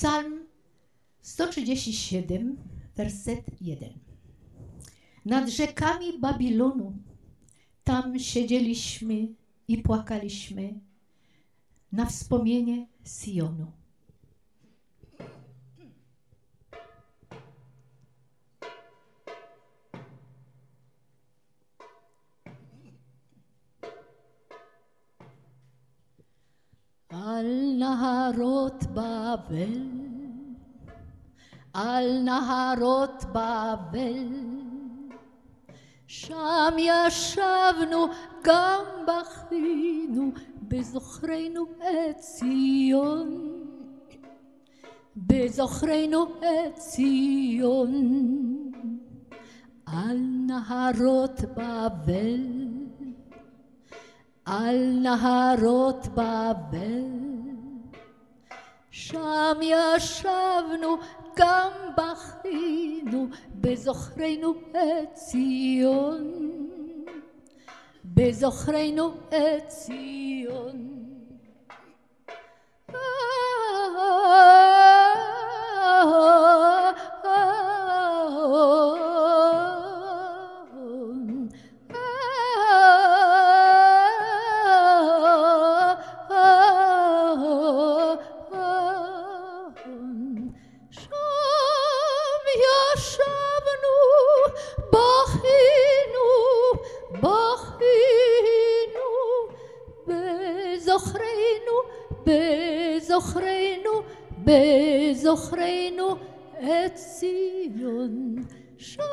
Psalm 137, werset 1. Nad rzekami Babilonu, tam siedzieliśmy i płakaliśmy na wspomnienie Sionu. על נהרות בבל, על נהרות בבל, שם ישבנו גם בכינו בזוכרנו את ציון, בזוכרנו את ציון, על נהרות בבל, על נהרות בבל, שם ישבנו גם בכינו בזוכרנו את ציון, בזוכרנו את ציון. בכינו, בזוכרנו, בזוכרנו, בזוכרנו את ציון. שם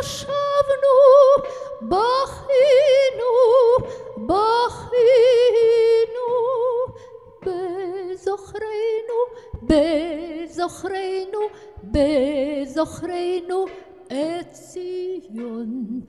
ישבנו, בכינו, בכינו, בזוכרנו, בזוכרנו, בזוכרנו את ציון.